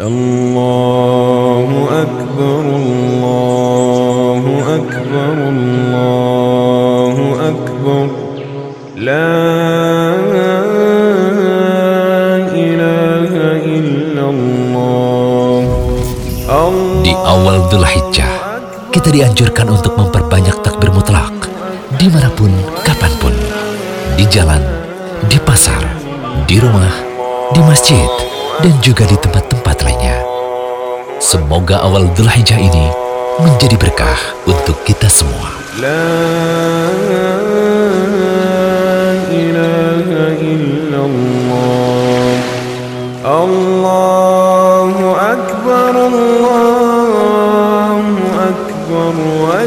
الله أكبر الله أكبر الله أكبر لا إله إلا الله Di awal Dzulhijjah, kita dianjurkan untuk memperbanyak takbir mutlak dimanapun, kapanpun, di jalan, di pasar, di rumah, di masjid, dan juga di tempat-tempat lainnya. Semoga awal Dzulhijjah ini menjadi berkah untuk kita semua. La ilaha illallah. Allahu akbar Allahu akbar wa